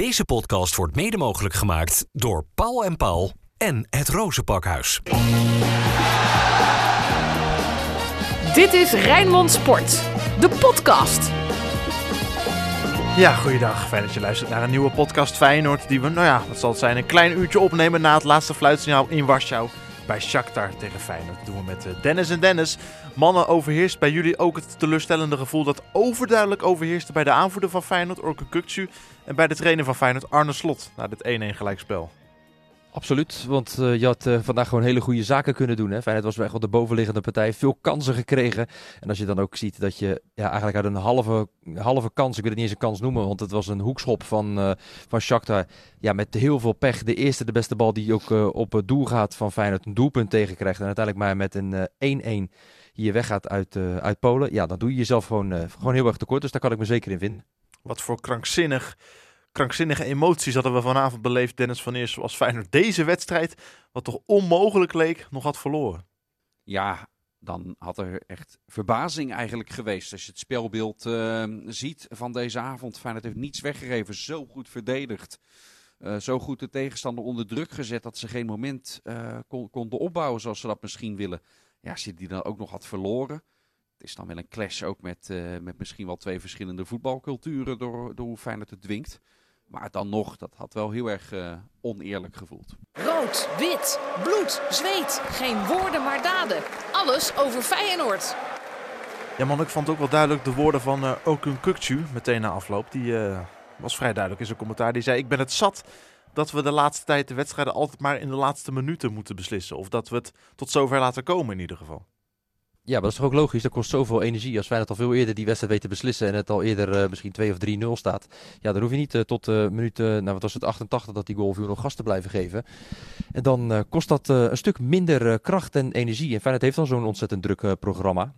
Deze podcast wordt mede mogelijk gemaakt door Paul en Paul en het Rozenpakhuis. Dit is Rijnmond Sport, de podcast. Ja, goeiedag. Fijn dat je luistert naar een nieuwe podcast Feyenoord. Die we, nou ja, wat zal het zijn, een klein uurtje opnemen na het laatste fluitsignaal in Warschau. Bij Shakhtar tegen Feyenoord. Dat doen we met eh, Dennis en Dennis. Mannen, overheerst bij jullie ook het teleurstellende gevoel dat overduidelijk overheerste bij de aanvoerder van Feyenoord, Orke Kukcu. En bij de trainer van Feyenoord, Arne Slot, na dit 1-1 gelijkspel. Absoluut, want uh, je had uh, vandaag gewoon hele goede zaken kunnen doen. Hè? Feyenoord was echt wel de bovenliggende partij, veel kansen gekregen. En als je dan ook ziet dat je ja, eigenlijk uit een halve, halve kans, ik wil het niet eens een kans noemen, want het was een hoekschop van, uh, van Shakhtar. Ja, met heel veel pech. De eerste, de beste bal die ook op het doel gaat van Feyenoord, een doelpunt tegenkrijgt. En uiteindelijk maar met een 1-1 hier weggaat uit, uit Polen. Ja, dan doe je jezelf gewoon, gewoon heel erg tekort. Dus daar kan ik me zeker in vinden. Wat voor krankzinnig krankzinnige emoties hadden we vanavond beleefd, Dennis van Eerst, als Feyenoord deze wedstrijd, wat toch onmogelijk leek, nog had verloren. Ja, dan had er echt verbazing eigenlijk geweest als je het spelbeeld uh, ziet van deze avond. Feyenoord heeft niets weggegeven, zo goed verdedigd. Uh, zo goed de tegenstander onder druk gezet dat ze geen moment uh, kon, konden opbouwen zoals ze dat misschien willen. Ja, als je die dan ook nog had verloren. Het is dan wel een clash ook met, uh, met misschien wel twee verschillende voetbalculturen door, door hoe Feyenoord het dwingt. Maar dan nog, dat had wel heel erg uh, oneerlijk gevoeld. Rood, wit, bloed, zweet. Geen woorden maar daden. Alles over Feyenoord. Ja man, ik vond ook wel duidelijk de woorden van uh, Okun Kukcu meteen na afloop. Die uh, was vrij duidelijk in zijn commentaar. Die zei, ik ben het zat dat we de laatste tijd de wedstrijden altijd maar in de laatste minuten moeten beslissen. Of dat we het tot zover laten komen in ieder geval. Ja, dat is toch ook logisch. Dat kost zoveel energie. Als wij dat al veel eerder die wedstrijd weten beslissen en het al eerder uh, misschien 2 of 3-0 staat. Ja, dan hoef je niet uh, tot uh, minuut, nou wat was het, 88 dat die goal voor nog gas te blijven geven. En dan kost dat een stuk minder kracht en energie. En Feyenoord heeft dan zo'n ontzettend druk programma.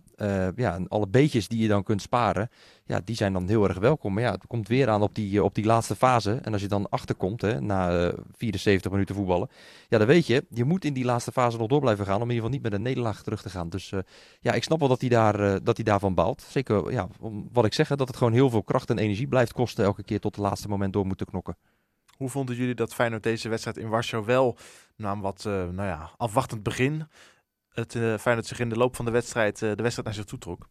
ja, en alle beetjes die je dan kunt sparen, ja, die zijn dan heel erg welkom. Maar ja, het komt weer aan op die, op die laatste fase. En als je dan achterkomt, hè, na 74 minuten voetballen. Ja, dan weet je, je moet in die laatste fase nog door blijven gaan. Om in ieder geval niet met een nederlaag terug te gaan. Dus ja, ik snap wel dat hij, daar, uh, dat hij daarvan baalt. Zeker ja, om, wat ik zeg, dat het gewoon heel veel kracht en energie blijft kosten elke keer tot het laatste moment door moeten knokken. Hoe vonden jullie dat Feyenoord deze wedstrijd in Warschau wel, na een wat uh, nou ja, afwachtend begin, het uh, Feyenoord zich in de loop van de wedstrijd, de wedstrijd naar zich toe trok?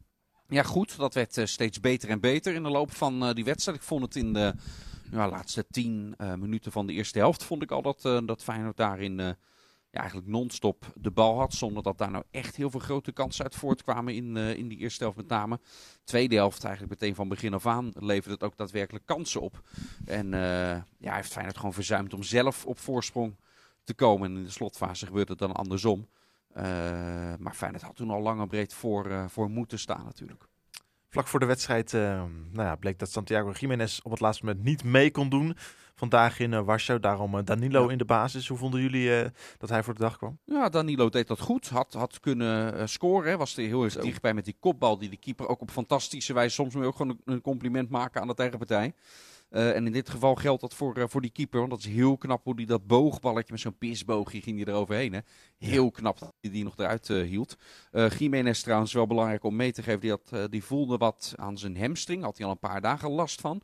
Ja, goed. Dat werd steeds beter en beter in de loop van die wedstrijd. Ik vond het in de ja, laatste tien minuten van de eerste helft, vond ik al dat, dat Feyenoord daarin ja, eigenlijk non-stop de bal had. Zonder dat daar nou echt heel veel grote kansen uit voortkwamen in, uh, in die eerste helft met name. Tweede helft eigenlijk meteen van begin af aan leverde het ook daadwerkelijk kansen op. En uh, ja, heeft Feyenoord gewoon verzuimd om zelf op voorsprong te komen. En in de slotfase gebeurde het dan andersom. Uh, maar Feyenoord had toen al lang en breed voor, voor moeten staan natuurlijk. Vlak voor de wedstrijd nou ja, bleek dat Santiago Jiménez op het laatste moment niet mee kon doen vandaag in uh, Warschau. Daarom uh, Danilo ja. in de basis. Hoe vonden jullie uh, dat hij voor de dag kwam? Ja, Danilo deed dat goed. Had, had kunnen scoren. Hè. Was er heel erg dichtbij met die kopbal die de keeper ook op fantastische wijze... Soms moet je ook gewoon een, compliment maken aan de tegenpartij. Uh, en in dit geval geldt dat voor, uh, voor die keeper. Want dat is heel knap hoe hij dat boogballetje met zo'n pisboogje ging hij eroverheen. Hè? Heel knap dat hij die nog eruit uh, hield. Jiménez trouwens wel belangrijk om mee te geven. Die, had, die voelde wat aan zijn hamstring. Had hij al een paar dagen last van.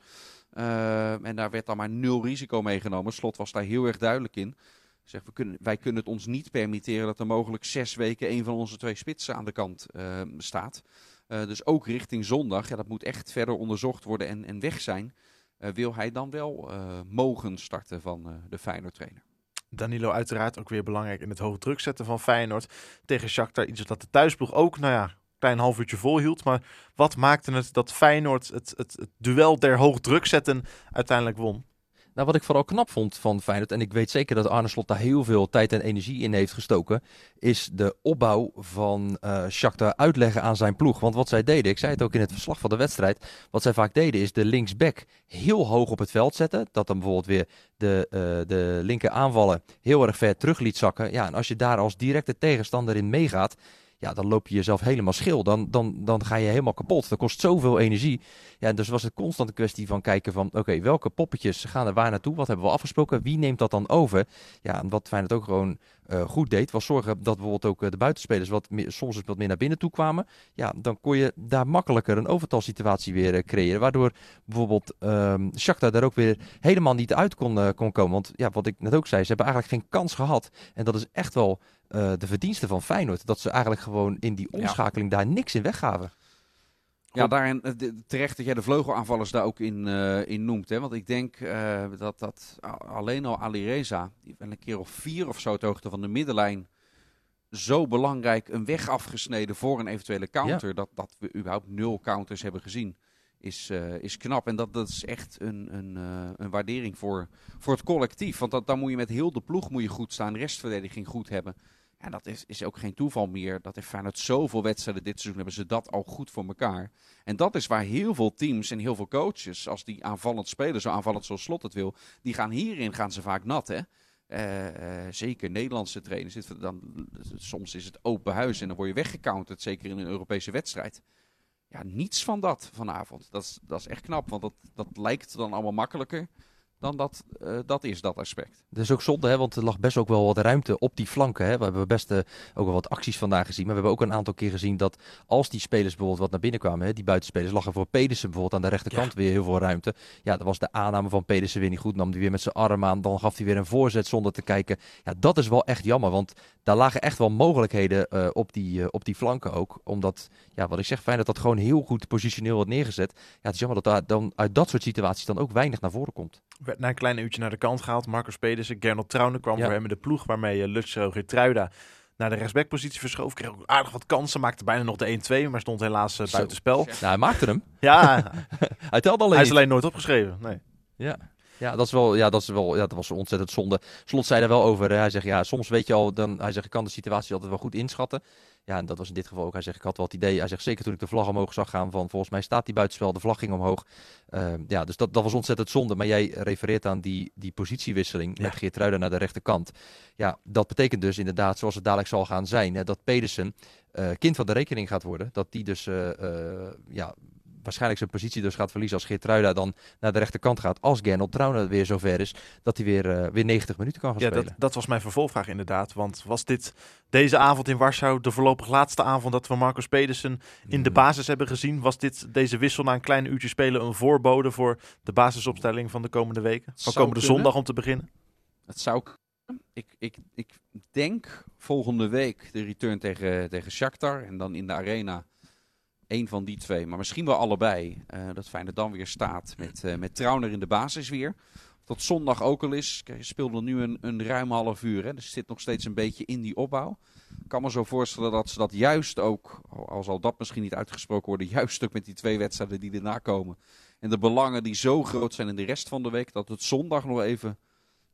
Uh, en daar werd dan maar nul risico meegenomen. Slot was daar heel erg duidelijk in. Zeg, we kunnen, wij kunnen het ons niet permitteren dat er mogelijk zes weken een van onze twee spitsen aan de kant uh, staat. Uh, dus ook richting zondag, ja, dat moet echt verder onderzocht worden en, en weg zijn. wil hij dan wel mogen starten van de Feyenoord trainer? Danilo uiteraard ook weer belangrijk in het hoge druk zetten van Feyenoord tegen Shakhtar. Iets dat de thuisploeg ook, nou ja, klein half uurtje volhield. Maar wat maakte het dat Feyenoord het, het, duel der hoogdruk zetten uiteindelijk won? Nou, wat ik vooral knap vond van Feyenoord, en ik weet zeker dat Arne Slot daar heel veel tijd en energie in heeft gestoken, is de opbouw van uh, Shakhtar uitleggen aan zijn ploeg. Want wat zij deden, ik zei het ook in het verslag van de wedstrijd, wat zij vaak deden is de linksback heel hoog op het veld zetten. Dat dan bijvoorbeeld weer de, uh, de linker aanvallen heel erg ver terug liet zakken. Ja, en als je daar als directe tegenstander in meegaat, ja, dan loop je jezelf helemaal schil. Dan, dan, dan ga je helemaal kapot. Dat kost zoveel energie. Ja, dus was het constant een kwestie van kijken van... oké, welke poppetjes gaan er waar naartoe? Wat hebben we afgesproken? Wie neemt dat dan over? Ja, en wat Feyenoord ook gewoon goed deed, was zorgen dat bijvoorbeeld ook eh, de buitenspelers wat meer, soms eens wat meer naar binnen toe kwamen. Ja, dan kon je daar makkelijker een overtalsituatie weer eh, creëren. Waardoor bijvoorbeeld um, Shakhtar daar ook weer helemaal niet uit kon, kon komen. Want ja, wat ik net ook zei, ze hebben eigenlijk geen kans gehad. En dat is echt wel de verdienste van Feyenoord. Dat ze eigenlijk gewoon in die omschakeling daar niks in weggaven. Ja, daarin terecht dat jij de vleugelaanvallers daar ook in, in noemt. Hè? Want ik denk dat, dat alleen al Ali Reza, die wel een keer of vier of zo het hoogte van de middenlijn, zo belangrijk een weg afgesneden voor een eventuele counter. Dat, dat we überhaupt nul counters hebben gezien, is, is knap. En dat, dat is echt een, een, een waardering voor, voor het collectief. Want dat, dan moet je met heel de ploeg moet je goed staan, de restverdediging goed hebben. En dat is, is ook geen toeval meer. Dat heeft Feyenoord zoveel wedstrijden dit seizoen hebben ze dat al goed voor elkaar. En dat is waar heel veel teams en heel veel coaches, als die aanvallend spelen, zo aanvallend zoals Slot het wil, die gaan hierin gaan ze vaak nat. Hè? Uh, uh, zeker Nederlandse trainers. Dan, soms is het open huis en dan word je weggecounterd, zeker in een Europese wedstrijd. Ja, niets van dat vanavond. Dat is, dat is echt knap, want dat, dat lijkt dan allemaal makkelijker dan dat, uh, dat is, dat aspect. Dat is ook zonde, hè, want er lag best ook wel wat ruimte op die flanken. Hè. We hebben best uh, ook wel wat acties vandaag gezien. Maar we hebben ook een aantal keer gezien dat als die spelers bijvoorbeeld wat naar binnen kwamen, hè, die buitenspelers, lag er voor Pedersen bijvoorbeeld aan de rechterkant ja. weer heel veel ruimte. Ja, dat was de aanname van Pedersen weer niet goed. Nam hij weer met zijn arm aan, dan gaf hij weer een voorzet zonder te kijken. Ja, dat is wel echt jammer, want daar lagen echt wel mogelijkheden uh, op, die, op die flanken ook. Omdat, ja, wat ik zeg, fijn dat dat gewoon heel goed positioneel wordt neergezet. Ja, het is jammer dat daar dan uit dat soort situaties dan ook weinig naar voren komt werd na een klein uurtje naar de kant gehaald. Marcus Pedersen, Gernot Trauner kwam voor hem in de ploeg. Waarmee uh, Lutz Getruida naar de rechtsbackpositie verschoof. Kreeg ook aardig wat kansen. Maakte bijna nog de 1-2, maar stond helaas uh, buitenspel. Nou, hij maakte hem. Ja. hij telde alleen Hij is alleen nooit opgeschreven. Nee. Ja. Ja, dat is wel, ja, dat is wel, ja, dat was ontzettend zonde. Slot zei er wel over. Hij zegt, ja, soms weet je al, dan, hij zegt, ik kan de situatie altijd wel goed inschatten. Ja, en dat was in dit geval ook. Hij zegt, ik had wel het idee, hij zegt, zeker toen ik de vlag omhoog zag gaan van, volgens mij staat die buitenspel, de vlag ging omhoog. Uh, ja, dus dat, dat was ontzettend zonde. Maar jij refereert aan die, die positiewisseling ja. met Geertruiden naar de rechterkant. Ja, dat betekent dus inderdaad, zoals het dadelijk zal gaan zijn, hè, dat Pedersen uh, kind van de rekening gaat worden. Dat die dus uh, ja, waarschijnlijk zijn positie dus gaat verliezen als Geertruida dan naar de rechterkant gaat. Als Gernot Trauner weer zover is dat hij weer, uh, weer 90 minuten kan gaan ja, spelen. Dat, dat was mijn vervolgvraag inderdaad. Want was dit deze avond in Warschau de voorlopig laatste avond dat we Marcus Pedersen in de basis hebben gezien? Was dit deze wissel na een klein uurtje spelen een voorbode voor de basisopstelling van de komende weken? Van komende kunnen. zondag om te beginnen? Het zou ik, ik, ik denk volgende week de return tegen, tegen Shakhtar en dan in de arena Eén van die twee, maar misschien wel allebei. Uh, dat Feyenoord dan weer staat met, uh, met Trauner in de basis weer. Tot zondag ook al is. Je speelde nu een, een ruim half uur. Hè, dus zit nog steeds een beetje in die opbouw. Ik kan me zo voorstellen dat ze dat juist ook, al zal dat misschien niet uitgesproken worden, juist ook met die twee wedstrijden die erna komen. En de belangen die zo groot zijn in de rest van de week, dat het zondag nog even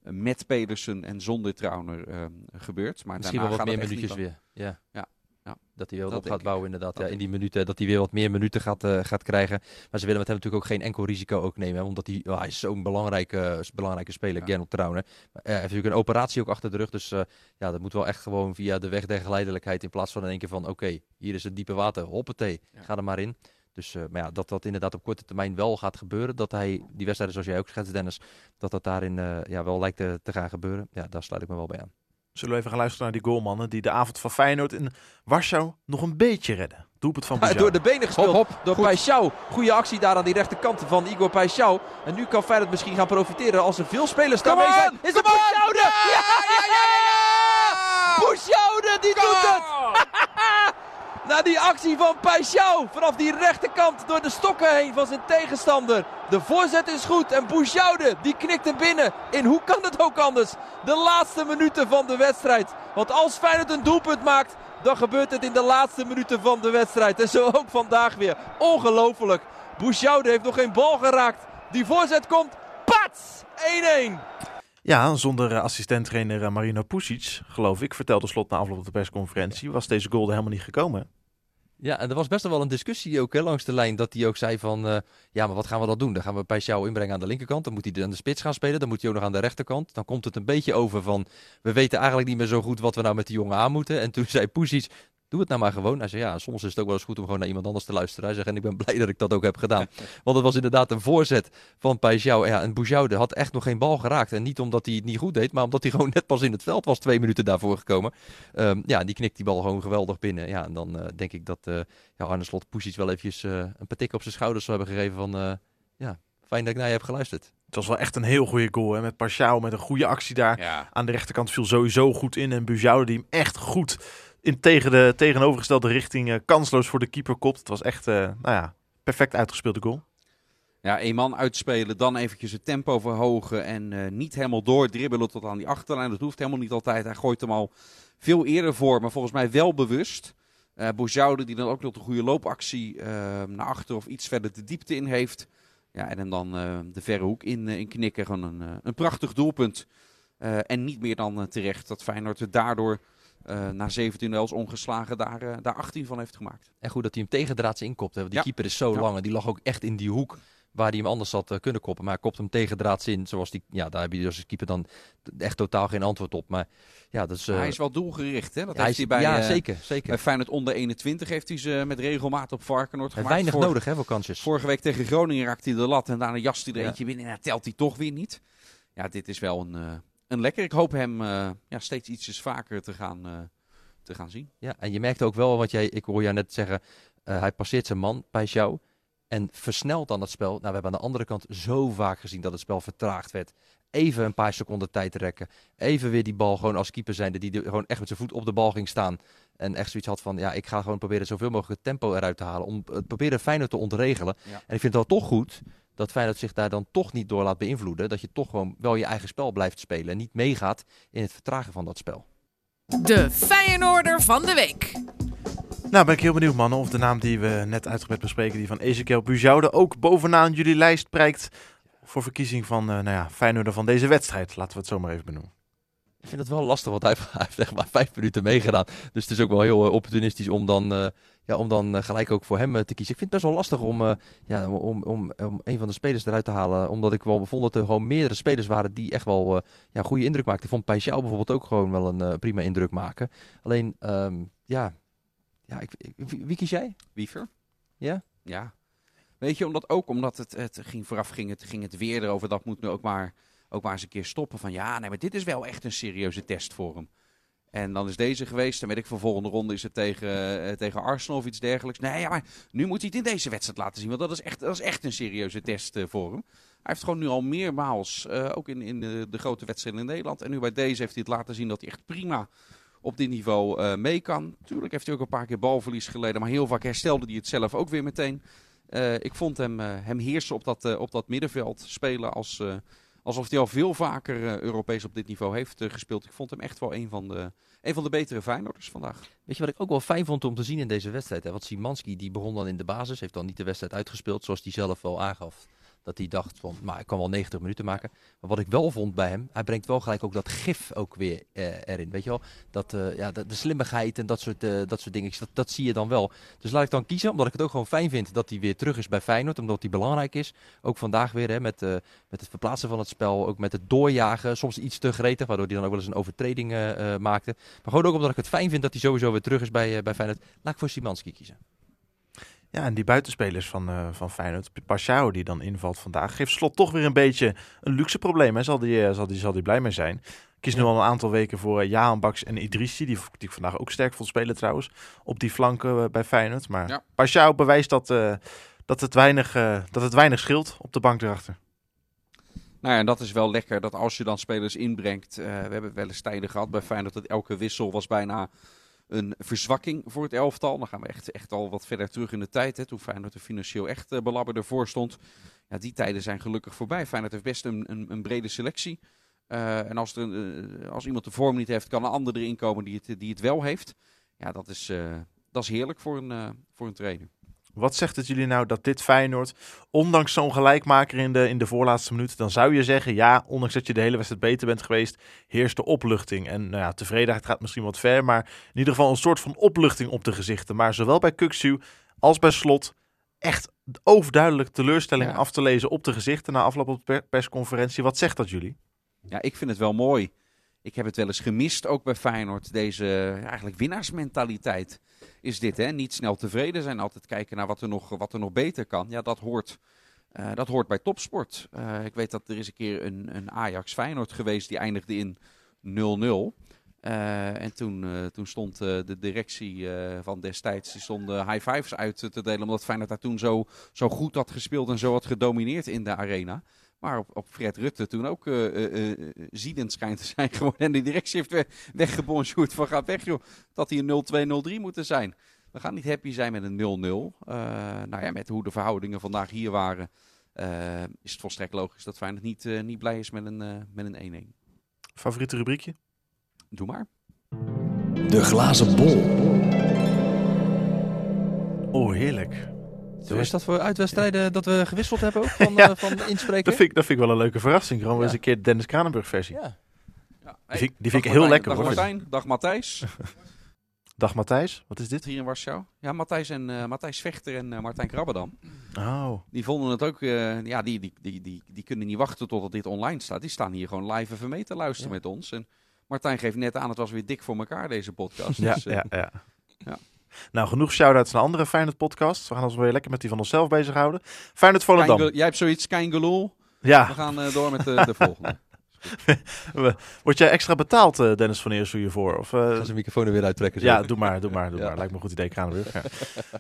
eh, met Pedersen en zonder Trauner uh, gebeurt. Maar misschien wel wat meer minuutjes weer. Ja. ja. Ja, dat hij wel op gaat bouwen inderdaad. Ja, in die minuten, dat hij weer wat meer minuten gaat, uh, gaat krijgen. Maar ze willen met hem natuurlijk ook geen enkel risico ook nemen. Hè, omdat hij, oh, hij is zo'n belangrijke, belangrijke speler, ja. Gernot. Maar, uh, hij heeft natuurlijk een operatie ook achter de rug. Dus uh, ja, dat moet wel echt gewoon via de weg der geleidelijkheid. In plaats van in één keer van, oké, okay, hier is het diepe water. Hoppatee, ja. ga er maar in. Dus maar ja, dat dat inderdaad op korte termijn wel gaat gebeuren. Dat hij die wedstrijden, zoals jij ook schetst Dennis, dat dat daarin ja, wel lijkt te, te gaan gebeuren. Ja, daar sluit ik me wel bij aan. Zullen we even gaan luisteren naar die goalmannen die de avond van Feyenoord in Warschau nog een beetje redden. Doelpunt van ja, Door de benen gespeeld hop, hop. door Paixão. Goede actie daar aan die rechterkant van Igor Paixão. En nu kan Feyenoord misschien gaan profiteren als er veel spelers daarmee zijn. Is het Paixão? Ja, ja, ja, ja, die doet het! Na die actie van Paixão vanaf die rechterkant door de stokken heen van zijn tegenstander. De voorzet is goed en Bouchaude die knikt hem binnen. In hoe kan het ook anders? De laatste minuten van de wedstrijd. Want als Feyenoord een doelpunt maakt, dan gebeurt het in de laatste minuten van de wedstrijd. En zo ook vandaag weer. Ongelooflijk. Bouchaude heeft nog geen bal geraakt. Die voorzet komt. Pats! 1-1. Ja, zonder assistent-trainer Marino Pusic, geloof ik, vertelde Slot na afloop op de persconferentie, was deze goal er helemaal niet gekomen. Ja, en er was best wel een discussie ook hè, langs de lijn. Dat hij ook zei van, uh, ja, maar wat gaan we dan doen? Dan gaan we Paixão inbrengen aan de linkerkant. Dan moet hij aan de spits gaan spelen. Dan moet hij ook nog aan de rechterkant. Dan komt het een beetje over van, we weten eigenlijk niet meer zo goed wat we nou met die jongen aan moeten. En toen zei Pusic, doe het nou maar gewoon. Hij zei, ja, soms is het ook wel eens goed om gewoon naar iemand anders te luisteren. Hij zegt, en ik ben blij dat ik dat ook heb gedaan. Want het was inderdaad een voorzet van Paixão. Ja, en Boujoude had echt nog geen bal geraakt. En niet omdat hij het niet goed deed, maar omdat hij gewoon net pas in het veld was, twee minuten daarvoor gekomen. Ehm, ja, die knikt die bal gewoon geweldig binnen. Ja, en dan uh, denk ik dat uh, ja, Arne Slot Poesies wel eventjes uh, een patik op zijn schouders zou hebben gegeven van... ja, fijn dat ik naar je heb geluisterd. Het was wel echt een heel goede goal. Hè? Met Paschal met een goede actie daar. Ja. Aan de rechterkant viel sowieso goed in. En Bujoude die hem echt goed in tegen de tegenovergestelde richting uh, kansloos voor de keeper kopt. Het was echt, uh, nou ja, perfect uitgespeelde goal. Ja, één man uitspelen, dan eventjes het tempo verhogen en uh, niet helemaal doordribbelen tot aan die achterlijn. Dat hoeft helemaal niet altijd. Hij gooit hem al veel eerder voor, maar volgens mij wel bewust. Uh, die dan ook nog de goede loopactie naar achter of iets verder de diepte in heeft. Ja, en dan de verre hoek in, in knikken. Gewoon een, een prachtig doelpunt. en niet meer dan terecht dat Feyenoord het daardoor na 17 duels ongeslagen daar, daar 18 van heeft gemaakt. En goed dat hij hem tegendraads inkopt. Hè? Want die ja. keeper is zo ja. lang en die lag ook echt in die hoek waar hij hem anders had kunnen koppen. Maar hij kopt hem tegendraads in. Zoals die, ja, daar heb je dus als keeper dan echt totaal geen antwoord op. Maar ja, dat is, hij is wel doelgericht, hè? Dat hij heeft hij bij, ja, zeker, zeker. bij Feyenoord onder 21 heeft hij ze met regelmaat op Varkenoord gemaakt. Weinig nodig, hè, voor kansjes. Vorige week tegen Groningen raakte hij de lat en daarna jast hij er eentje binnen en telt hij toch weer niet. Ja, dit is wel een, een lekker. Ik hoop hem uh, ja, steeds ietsjes vaker te gaan, uh, te gaan zien. Ja, en je merkt ook wel, want jij, ik hoor jou net zeggen, hij passeert zijn man bij jou. En versnelt dan het spel. Nou, we hebben aan de andere kant zo vaak gezien dat het spel vertraagd werd. Even een paar seconden tijd rekken. Even weer die bal gewoon als keeper zijnde. Die gewoon echt met zijn voet op de bal ging staan. En echt zoiets had van, ja, ik ga gewoon proberen zoveel mogelijk tempo eruit te halen. Om het proberen Feyenoord te ontregelen. Ja. En ik vind het wel toch goed dat Feyenoord zich daar dan toch niet door laat beïnvloeden. Dat je toch gewoon wel je eigen spel blijft spelen. En niet meegaat in het vertragen van dat spel. De Feyenoorder van de week. Nou, ben ik heel benieuwd, mannen, of de naam die we net uitgebreid bespreken, die van Ezekiel Bujoude, ook bovenaan jullie lijst prijkt voor verkiezing van, uh, nou ja, Feyenoorder van deze wedstrijd. Laten we het zo maar even benoemen. Ik vind het wel lastig, want hij heeft echt maar vijf minuten meegedaan. Dus het is ook wel heel uh, opportunistisch om dan, uh, ja, om dan gelijk ook voor hem te kiezen. Ik vind het best wel lastig om, ja, om, om, om een van de spelers eruit te halen. Omdat ik wel vond dat er gewoon meerdere spelers waren die echt wel ja, goede indruk maakten. Ik vond Pijsjouw bijvoorbeeld ook gewoon wel een prima indruk maken. Alleen, um, ja, ja ik, ik, wie kies jij? Wiever. Ja? Ja. Weet je, omdat ook omdat het, het ging vooraf ging het, ging het weer erover. Dat moet nu ook maar, ook maar eens een keer stoppen. Van ja, nee, maar dit is wel echt een serieuze test voor hem. En dan is deze geweest. En weet ik, van volgende ronde is het tegen, uh, tegen Arsenal of iets dergelijks. Nee, ja, maar nu moet hij het in deze wedstrijd laten zien. Want dat is echt, dat is echt een serieuze test voor hem. Hij heeft gewoon nu al meermaals, uh, ook in, in de, grote wedstrijden in Nederland. En nu bij deze heeft hij het laten zien dat hij echt prima op dit niveau uh, mee kan. Tuurlijk heeft hij ook een paar keer balverlies geleden. Maar heel vaak herstelde hij het zelf ook weer meteen. Ik vond hem, hem heersen op dat, op dat middenveld. Spelen als, alsof hij al veel vaker Europees op dit niveau heeft gespeeld. Ik vond hem echt wel een van de, een van de betere Feyenoorders vandaag. Weet je wat ik ook wel fijn vond om te zien in deze wedstrijd? Hè? Want Simanski die begon dan in de basis. Heeft dan niet de wedstrijd uitgespeeld zoals hij zelf wel aangaf. Dat hij dacht van, maar ik kan wel 90 minuten maken. Maar wat ik wel vond bij hem, hij brengt wel gelijk ook dat gif ook weer eh, erin. Weet je wel? Dat, uh, ja, de, de, slimmigheid en dat soort, uh, dat soort dingen, dat, dat zie je dan wel. Dus laat ik dan kiezen, omdat ik het ook gewoon fijn vind dat hij weer terug is bij Feyenoord. Omdat hij belangrijk is. Ook vandaag weer hè, met, met het verplaatsen van het spel. Ook met het doorjagen. Soms iets te gretig, waardoor hij dan ook wel eens een overtreding maakte. Maar gewoon ook omdat ik het fijn vind dat hij sowieso weer terug is bij, bij Feyenoord. Laat ik voor Simanski kiezen. Ja, en die buitenspelers van, uh, van Feyenoord, Pashao die dan invalt vandaag, geeft Slot toch weer een beetje een luxe probleem. Hè? Zal die, uh, zal die, zal die blij mee zijn. Ik kies nu al een aantal weken voor uh, Jaan Baks en Idrissi, die, die ik vandaag ook sterk vond spelen trouwens, op die flanken bij Feyenoord. Maar ja. Pashao bewijst dat, dat, het weinig, dat het weinig scheelt op de bank erachter. Nou ja, en dat is wel lekker dat als je dan spelers inbrengt. we hebben wel eens tijden gehad bij Feyenoord dat elke wissel was bijna een verzwakking voor het elftal. Dan gaan we echt, echt al wat verder terug in de tijd. Hè, toen Feyenoord er financieel echt uh, belabberd voor stond. Ja, die tijden zijn gelukkig voorbij. Feyenoord heeft best een, een, brede selectie. Uh, en als, er, uh, als iemand de vorm niet heeft, kan een ander erin komen die het, die het wel heeft. Ja, dat is, dat is heerlijk voor een, voor een trainer. Wat zegt het jullie nou dat dit Feyenoord, ondanks zo'n gelijkmaker in de, in de voorlaatste minuut, dan zou je zeggen, ja, ondanks dat je de hele wedstrijd beter bent geweest, heerst de opluchting. En nou ja, tevredenheid gaat misschien wat ver, maar in ieder geval een soort van opluchting op de gezichten. Maar zowel bij Kuksu als bij Slot echt overduidelijk teleurstelling ja. af te lezen op de gezichten na afloop op de persconferentie. Wat zegt dat jullie? Ja, ik vind het wel mooi. Ik heb het wel eens gemist, ook bij Feyenoord. Deze eigenlijk winnaarsmentaliteit is dit. Hè? Niet snel tevreden zijn, altijd kijken naar wat er nog, wat er nog beter kan. Ja, dat hoort, eh, dat hoort bij topsport. Uh, ik weet dat er is een keer een, een Ajax-Feyenoord geweest die eindigde in 0-0. Uh, en toen, toen stond de directie van destijds die stond high fives uit te delen. Omdat Feyenoord daar toen zo, zo goed had gespeeld en zo had gedomineerd in de arena. Maar op, op Fred Rutte toen ook ziedend schijnt te zijn geworden. En de directie heeft we weggebonjourd van gaat weg joh. Dat hij een 0-2-0-3 moeten zijn. We gaan niet happy zijn met een 0-0. nou ja, met hoe de verhoudingen vandaag hier waren. is het volstrekt logisch dat Feyenoord niet, niet blij is met een 1-1. met een Favoriete rubriekje? Doe maar. De glazen bol. Oh, heerlijk. Zo is dat voor uitwedstrijden dat we gewisseld hebben ook van, ja, uh, van inspreken? Dat vind, ik, dat vind ik wel een leuke verrassing. Gewoon ja. eens een keer de Dennis Kranenburg versie. Ja. ja. Die vind, die vind ik heel Martijn, lekker dag hoor. Martijn, dag Matthijs. Dag Matthijs, wat is dit? Hier in Warschau. Ja, Matthijs en uh, Matthijs Vechter en uh, Martijn Krabbedam. Oh. Die vonden het ook, uh, ja, die, die, die, die, die kunnen niet wachten totdat dit online staat. Die staan hier gewoon live even mee te luisteren met ons. En Martijn geeft net aan, het was weer dik voor elkaar deze podcast. Ja, dus, ja, ja. ja. Nou, genoeg shout-outs naar andere Feyenoord podcasts. We gaan ons weer lekker met die van onszelf bezighouden. Feyenoord Volendam. Kein, jij hebt zoiets, Kein Geloel. Ja. We gaan door met de, de volgende. Word jij extra betaald, uh, Dennis van Eersel, hiervoor? Of, uh... Ga zijn microfoon er weer uittrekken. Ja, doe maar, doe maar, doe ja. maar. Lijkt me een goed idee, Kranenburg. Ja.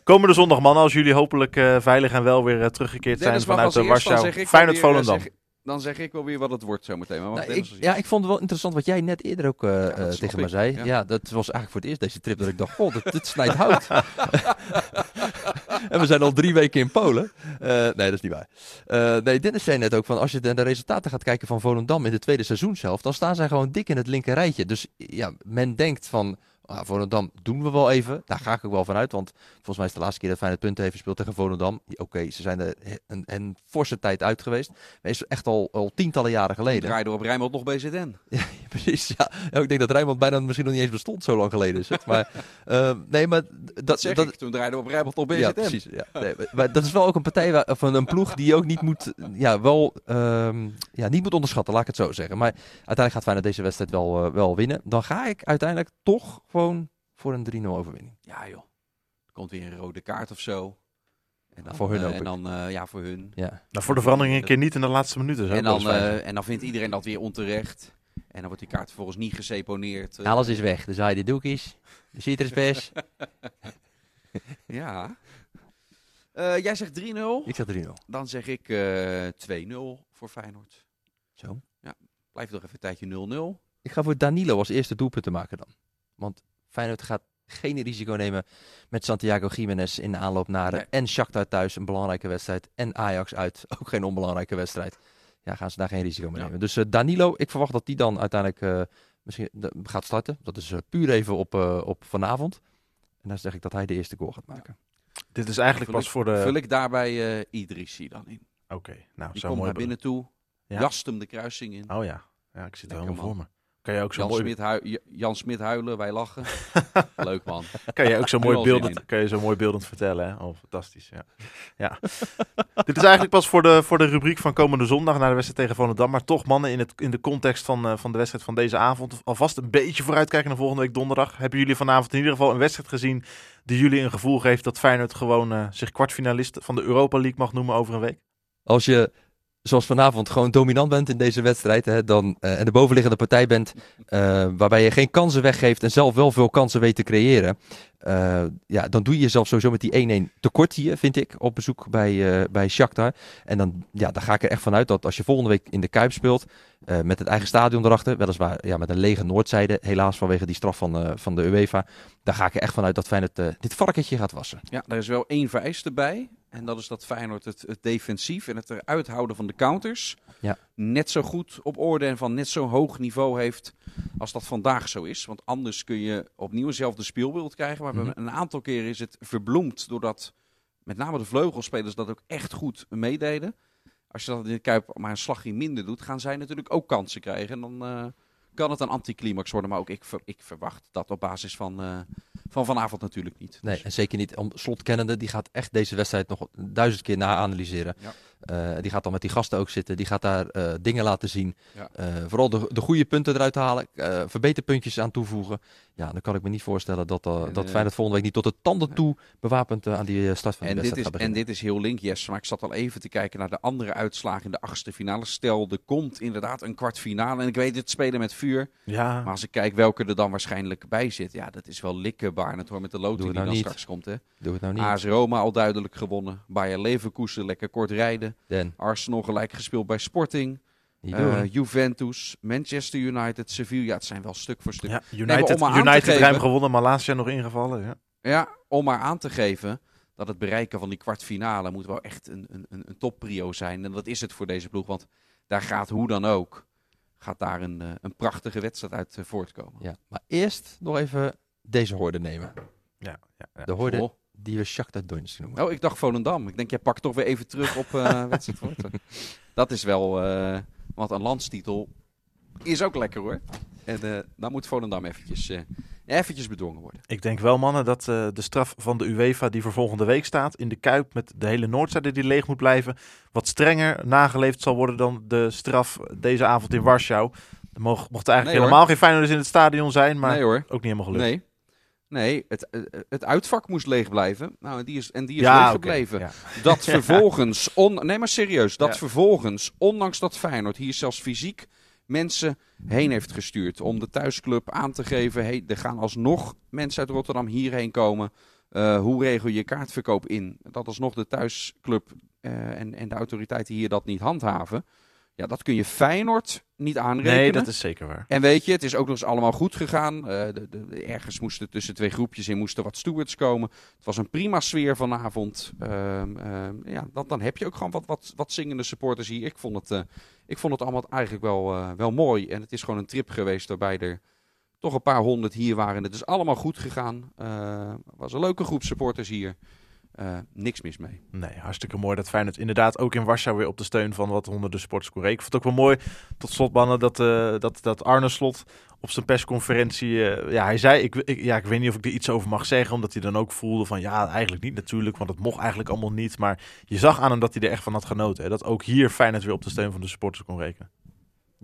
Komende zondag, man, als jullie hopelijk uh, veilig en wel weer teruggekeerd Dennis zijn vanuit Warschau. Feyenoord Volendam. Dan zeg ik wel weer wat het wordt zometeen. Maar nou, ik, ja, ik vond het wel interessant wat jij net eerder ook uh, ja, tegen me zei. Ja. ja. dat was eigenlijk voor het eerst deze trip dat ik dacht, god, dit, dit snijdt hout. en we zijn al drie weken in Polen. Uh, nee, dat is niet waar. Nee, Dennis zei net ook van, als je de, de resultaten gaat kijken van Volendam in de tweede seizoenshelft, dan staan zij gewoon dik in het linker rijtje. Dus ja, men denkt van, ah, Volendam doen we wel even. Daar ga ik ook wel vanuit, want volgens mij is de laatste keer dat Feyenoord punten heeft gespeeld tegen Volendam. Oké, okay, ze zijn er een, een forse tijd uit geweest. Maar is echt al, al tientallen jaren geleden. Draaide op Rijnmond nog BZN. Ja, precies. Ja. ja. ik denk dat Rijnmond bijna misschien nog niet eens bestond, zo lang geleden is het. Maar uh, nee, maar dat, dat zeg dat, ik. Toen draaide op Rijnmond nog BZN. Ja, precies. Ja. Nee, maar, maar, dat is wel ook een partij waar, van een ploeg die je ook niet moet, ja, wel, um, ja, niet moet onderschatten, laat ik het zo zeggen. Maar uiteindelijk gaat Feyenoord deze wedstrijd wel, uh, wel winnen. Dan ga ik uiteindelijk toch gewoon voor een 3-0 overwinning. Ja joh. Er komt weer een rode kaart of zo. En dan, voor hun uh, ook. En dan, uh, ja, voor hun. Ja. Nou, voor de verandering een keer niet in de laatste minuten. En dan, uh, en dan vindt iedereen dat weer onterecht. En dan wordt die kaart vervolgens niet geseponeerd. Uh. Alles is weg. De zaaide doekjes. De citrusbes. ja. Uh, jij zegt 3-0. Ik zeg 3-0. Dan zeg ik uh, 2-0 voor Feyenoord. Zo. Ja. Blijf nog even een tijdje 0-0. Ik ga voor Danilo als eerste doelpunt te maken dan. Want Feyenoord gaat geen risico nemen met Santiago Jiménez in de aanloop naar nee. en Shakhtar thuis een belangrijke wedstrijd en Ajax uit ook geen onbelangrijke wedstrijd. Ja, gaan ze daar geen risico mee ja. nemen. Dus uh, Danilo, ik verwacht dat die dan uiteindelijk uh, misschien gaat starten. Dat is uh, puur even op, op vanavond. En dan zeg ik dat hij de eerste goal gaat maken. Ja. Dit is eigenlijk vul pas ik, voor de... Vul ik daarbij Idrissi dan in. Oké, okay, nou die zo komt mooi. naar binnen toe, ja? jast hem de kruising in. Oh ja, ja ik zit er helemaal voor me. Kan je ook zo Jan, mooi... Smit hui Jan Smit huilen, wij lachen. Leuk man. Kan je ook zo mooi beeldend, kan je zo mooi beeldend vertellen. Hè? Oh, fantastisch. Ja. ja. Dit is eigenlijk pas voor de, voor de rubriek van komende zondag naar de wedstrijd tegen Volendam. Maar toch mannen, in, het, in de context van, uh, van de wedstrijd van deze avond. Alvast een beetje vooruitkijken naar volgende week donderdag. Hebben jullie vanavond in ieder geval een wedstrijd gezien die jullie een gevoel geeft dat Feyenoord gewoon uh, zich kwartfinalist van de Europa League mag noemen over een week? Als je zoals vanavond gewoon dominant bent in deze wedstrijd hè, dan, uh, en de bovenliggende partij bent, uh, waarbij je geen kansen weggeeft en zelf wel veel kansen weet te creëren, uh, ja, dan doe je jezelf sowieso met die 1-1 tekort hier, vind ik, op bezoek bij, bij Shakhtar. En dan, ja, dan ga ik er echt vanuit dat als je volgende week in de Kuip speelt, met het eigen stadion erachter, weliswaar ja, met een lege Noordzijde, helaas vanwege die straf van, van de UEFA, daar ga ik er echt vanuit dat Feyenoord dit varkentje gaat wassen. Ja, daar is wel één vereiste bij. En dat is dat Feyenoord het, het defensief en het eruit houden van de counters ja. net zo goed op orde en van net zo hoog niveau heeft als dat vandaag zo is. Want anders kun je opnieuw hetzelfde speelbeeld krijgen. Maar mm -hmm. een aantal keren is het verbloemd doordat met name de vleugelspelers dat ook echt goed meededen. Als je dat in de Kuip maar een slagje minder doet, gaan zij natuurlijk ook kansen krijgen. En dan uh, kan het een anticlimax worden. Maar ook ik, ver, ik verwacht dat op basis van, uh, van vanavond natuurlijk niet. Nee, en zeker niet om slot kennende. Die gaat echt deze wedstrijd nog duizend keer na-analyseren. Ja. Eh, die gaat dan met die gasten ook zitten. Die gaat daar eh, dingen laten zien. Ja. Eh, vooral de, de goede punten eruit halen. verbeterpuntjes aan toevoegen. Ja, dan kan ik me niet voorstellen dat, uh, En, dat Feyenoord volgende week niet tot de tanden toe bewapend aan die start van de En wedstrijd gaat en beginnen. dit is heel link, yes. Maar ik zat al even te kijken naar de andere uitslagen in de achtste finale. Stel, er komt inderdaad een kwartfinale. En ik weet het, spelen met vuur. Ja, Maar als ik kijk welke er dan waarschijnlijk bij zit. Ja, dat is wel likkenbaarend hoor. Met de loting die dan nou niet. straks komt. Hè. Doe het nou niet. AS Roma al duidelijk gewonnen. Bayer Leverkusen lekker kort rijden. Den, Arsenal gelijk gespeeld bij Sporting. Eh. Juventus, Manchester United, Sevilla. Het zijn wel stuk voor stuk. ja United, te United geven- ruim gewonnen, Malasia nog ingevallen. Ja. Ja, om maar aan te geven dat het bereiken van die kwartfinale moet wel echt een, een, een, een topprio zijn. En dat is het voor deze ploeg, want daar gaat hoe dan ook, gaat daar een, eh, een prachtige wedstrijd uit eh, voortkomen. Ja, maar eerst nog even deze hoorde nemen. Ja, ja, ja. De hoorde Oh. Die we Shakhtar Donetsk noemen. Oh, ik dacht Volendam. Ik denk, jij pakt toch weer even terug op eh wedstrijd Forte. Dat is wel, eh, want een landstitel is ook lekker hoor. En eh, dan moet Volendam eventjes, eh, eventjes bedwongen worden. Ik denk wel, mannen, dat eh, de straf van de UEFA die voor volgende week staat in de Kuip met de hele Noordzijde die leeg moet blijven, wat strenger nageleefd zal worden dan de straf deze avond in Warschau. Er mocht, mocht eigenlijk Nee, hoor. helemaal geen Feyenoorders in het stadion zijn, maar nee ook niet helemaal gelukt. Nee. Nee, het, eh, het uitvak moest leeg blijven. Nou, en die is, en die is ja, leeg. Dat vervolgens, on, nee maar serieus, dat Ja. vervolgens, ondanks dat Feyenoord hier zelfs fysiek mensen heen heeft gestuurd om de thuisclub aan te geven, hey, er gaan alsnog mensen uit Rotterdam hierheen komen. Eh, hoe regel je kaartverkoop in? Dat alsnog de thuisclub eh, en, en de autoriteiten hier dat niet handhaven. Ja, dat kun je Feyenoord niet aanrekenen. Nee, dat is zeker waar. En weet je, het is ook nog eens allemaal goed gegaan. Eh, de, de, ergens moesten tussen twee groepjes in moesten wat stewards komen. Het was een prima sfeer vanavond. Ehm, ehm, ja, dan, dan heb je ook gewoon wat, wat, wat zingende supporters hier. Ik vond het, eh, ik vond het allemaal eigenlijk wel, eh, wel mooi. En het is gewoon een trip geweest waarbij er toch een paar honderd hier waren. Het is allemaal goed gegaan. Het was een leuke groep supporters hier. Eh, niks mis mee. Nee, hartstikke mooi dat Feyenoord inderdaad ook in Warschau weer op de steun van wat honderden rekenen. Ik vond het ook wel mooi, tot slot mannen, dat, eh, dat, dat Arne Slot op zijn persconferentie, eh, ja, hij zei, ik, ik, ja, ik weet niet of ik er iets over mag zeggen, omdat hij dan ook voelde van, ja, eigenlijk niet natuurlijk, want het mocht eigenlijk allemaal niet. Maar je zag aan hem dat hij er echt van had genoten. Hè, dat ook hier Feyenoord weer op de steun van de supporters kon rekenen.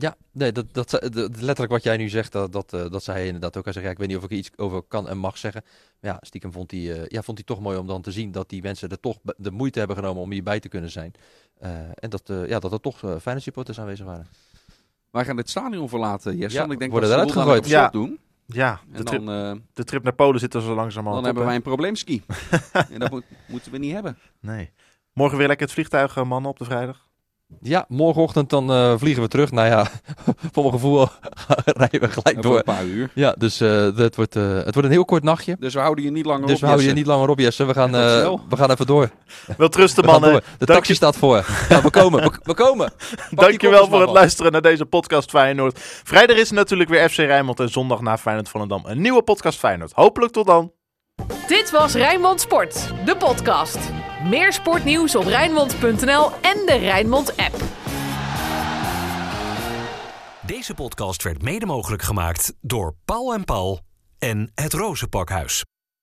Ja, nee, dat, dat, dat- letterlijk wat jij nu zegt, dat, dat, eh, dat zei hij inderdaad ook. Hij zegt, ja, ik weet niet of ik er iets over kan en mag zeggen. Maar ja, stiekem vond hij, eh, ja, vond hij toch mooi om dan te zien dat die mensen er toch de moeite hebben genomen om hierbij te kunnen zijn. Eh, en dat, eh, ja, dat er toch uh, fijne supporters aanwezig waren. Wij gaan dit stadion verlaten, Jesse. Ja, ik denk worden dat ze eruit gegooid. op doen. Ja, de, En trip, dan, eh, de trip naar Polen zit er zo langzamerhand dan hebben wij een probleemski. en dat moet- moeten we niet hebben. Nee. Morgen weer lekker het vliegtuig, mannen, op de vrijdag. Ja, morgenochtend dan eh, vliegen we terug. Nou ja, voor mijn gevoel rijden we gelijk door. een paar uur. Ja, dus eh, het, wordt, eh, het wordt een heel kort nachtje. Dus we houden je niet langer Dus op. we houden je niet langer op, Jesse. We gaan, eh, we gaan even door. Wel trusten, We gaan mannen. door. De Dank taxi staat voor. Ja, we komen. We, we komen. Dankjewel voor het man. luisteren naar deze podcast Feyenoord. Vrijdag is er natuurlijk weer FC Rijnmond en zondag na Feyenoord Volendam een nieuwe podcast Feyenoord. Hopelijk tot dan. Dit was Rijnmond Sport, de podcast. Meer sportnieuws op Rijnmond.nl en de Rijnmond app. Deze podcast werd mede mogelijk gemaakt door Paul en Paul en het Rozenpakhuis.